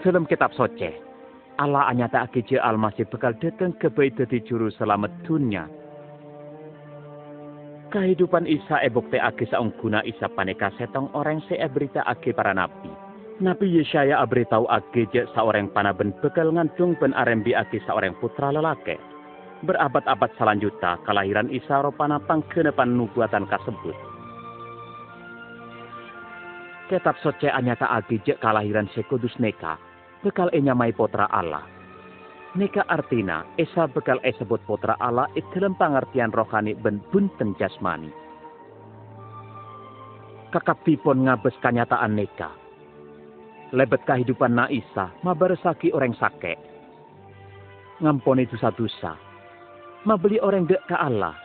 Dalam kitab soce, Allah anyata je almasih bekal datang ke bait dadi juru selamat dunia. Kehidupan Isa ebokte ake saungguna Isa paneka setong orang se berita ake para nabi. Nabi Yesaya aberitahu ake je seorang panaben bekal ngantung ben arembi ake seorang putra lelaki. Berabad-abad selanjutnya kelahiran Isa ropana pangkenepan nubuatan kasebut. Kitab soce anyata ake je kelahiran sekudus neka bekal enyamai potra Allah. Nika artina, esa bekal esebut potra Allah it dalam pengertian rohani ben bunten jasmani. Kakapipon ngabes kanyataan neka. Lebet kehidupan na isa, mabaresaki orang sake. Ngamponi dosa-dosa. Mabeli orang dek ke Allah.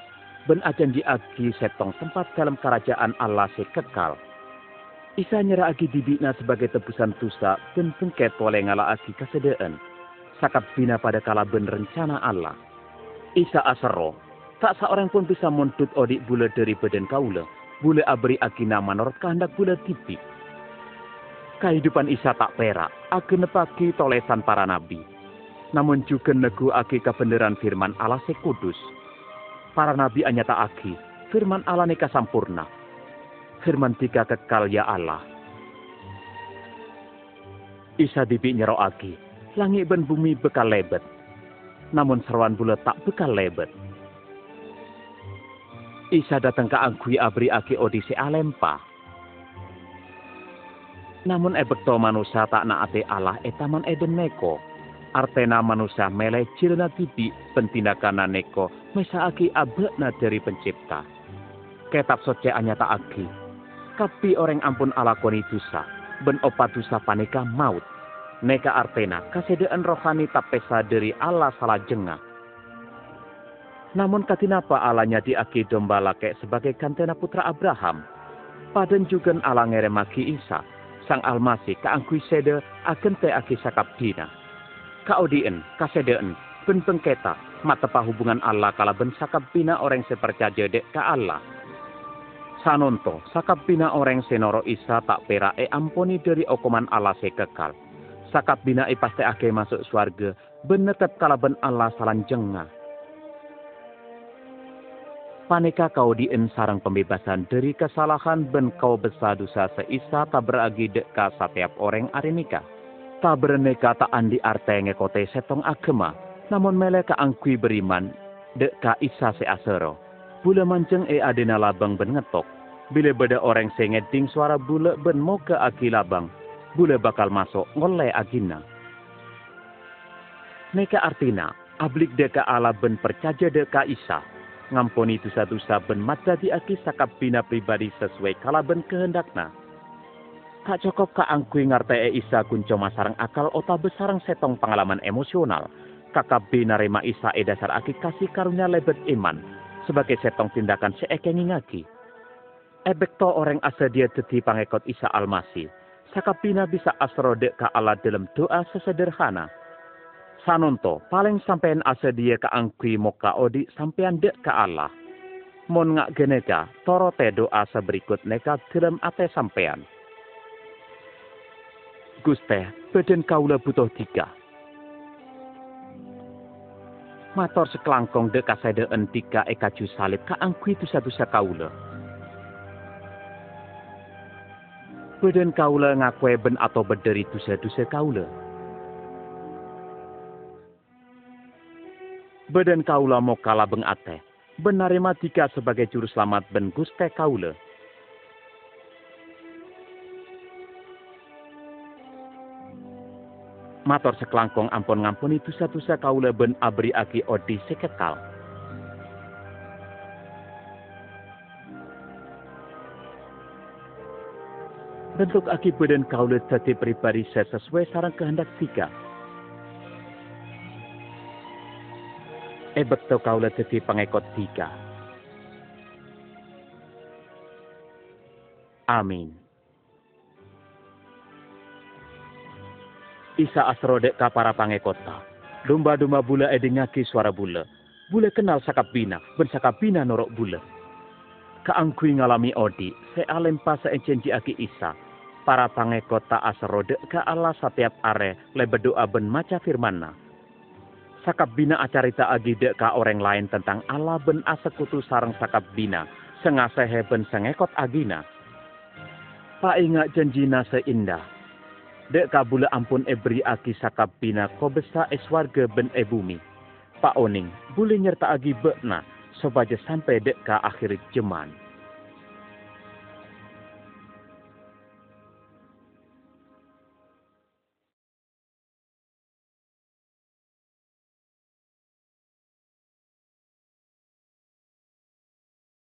Ben ajan diagi setong tempat dalam kerajaan Allah sekekal. Isa nyerah agi dibina sebagai tebusan tusa dan pengket oleh ngala agi kasedaan. Sakap bina pada kala ben rencana Allah. Isa asero, tak seorang pun bisa montut odik bule dari badan kaula. Bule abri agi nama norot kehendak bule tipi. Kehidupan Isa tak perak, agi nepaki tolesan para nabi. Namun juga negu agi kebenaran firman Allah sekudus. Para nabi anyata agi, firman Allah neka sampurna firman tiga kekal ya Allah. Isa dibi nyero agi, langit ben bumi bekal lebet. Namun seruan bulat tak bekal lebet. Isa datang ke angkui abri agi odisi alempa. Namun ebekto manusia tak naate Allah etaman eden neko. Artena manusia mele cilena tibi pentindakan neko mesa agi abekna dari pencipta. Ketap soce anyata agi, kapi orang ampun alakoni dosa, ben opat dosa panika maut. Neka artena kasedaan rohani tapesa dari Allah salah jengah. Namun katinapa alanya diaki domba lake sebagai kantena putra Abraham. Padan juga ala ngeremaki Isa, sang almasi kaangkui sede akan te aki sakap dina. Kaudien, kasedaan, ben pengketa, mata hubungan Allah kala ben sakap bina orang sepercaya dek ke Allah sanonto sakap bina orang senoro isa tak pera e amponi dari okoman Allah kekal. Sakap bina e pasti ake masuk swarga, benetep kalaben Allah salan jengah. Paneka kau dien sarang pembebasan dari kesalahan ben kau besar dosa seisa tak beragi deka setiap orang arinika. Tak bereneka tak andi artenge kote setong agama, namun meleka angkui beriman deka isa se asero. Bula manceng e adena labang ben ngetok Bila beda orang sengeding suara bule ben mau ke aki labang, bule bakal masuk ngoleh agina. Neka artina, ablik deka ala ben percaja deka isa, ngamponi dosa-dosa ben mata di aki sakap bina pribadi sesuai kala ben kehendakna. Tak cukup ka angkui e isa kunco masarang akal ota besarang setong pengalaman emosional. Kakak bina rema isa e dasar aki kasih karunia lebet iman sebagai setong tindakan seekengi ngaki ebekto orang asa dia teti pangekot Isa Almasih. Sakapina bisa asrode ka Allah dalam doa sesederhana. Sanonto, paling sampean asa dia ka angkui moka odi sampean dek ka Allah. Mon ngak geneka, toro te doa seberikut neka dalam ate sampean. Guste, beden kaula butuh tiga. Mator sekelangkong dek kasedeen tiga eka salib ka angkui tusa-tusa kaula. Badan kaula ngakwe ben atau berderi dosa-dosa kaula. Badan kaula mau kalah beng ate, benari matika sebagai juru selamat ben guste kaula. Mator sekelangkong ampun ngampuni dosa-dosa kaula ben abri aki odi sekekal. Bentuk badan kaulet tadi pribadi saya sesuai sarang kehendak tiga. Ebek to kaulet tadi pengekot tiga. Amin. Isa asrodek ka para pangekota. Domba-domba bula edengaki suara bula. Bula kenal sakap bina, ben sakap bina norok bula. Kaangkui ngalami odi, se alempa encenji aki isa, para pangekot ta asrode ka Allah setiap are le berdoa ben maca firmanna. Sakap bina acarita agi dek ka orang lain tentang Allah ben asekutu sarang sakap bina, sengasehe ben sengekot agina. Pa ingat janjina seindah, dek kabula ampun ebri aki sakap bina ko besa eswarga ben e bumi. Pak Oning, boleh nyerta agi bekna, sobaja sampai dek ka akhir jeman.